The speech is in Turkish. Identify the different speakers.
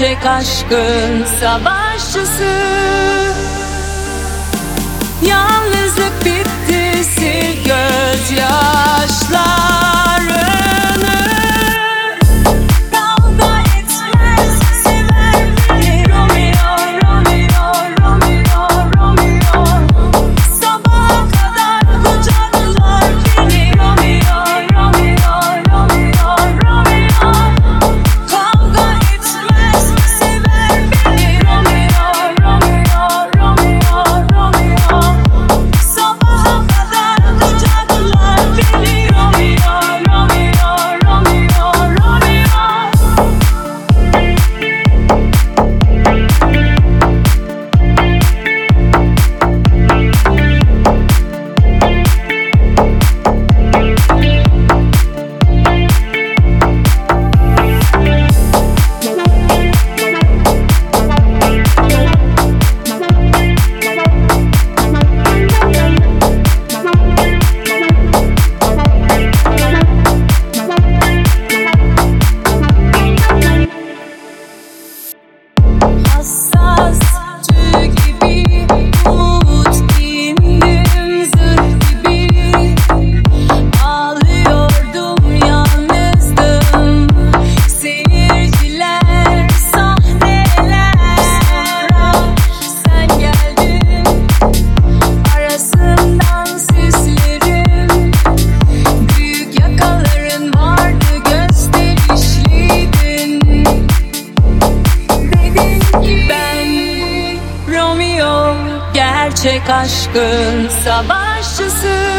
Speaker 1: gerçek aşkın savaşçısı. Yalnızlık gerçek aşkın savaşçısı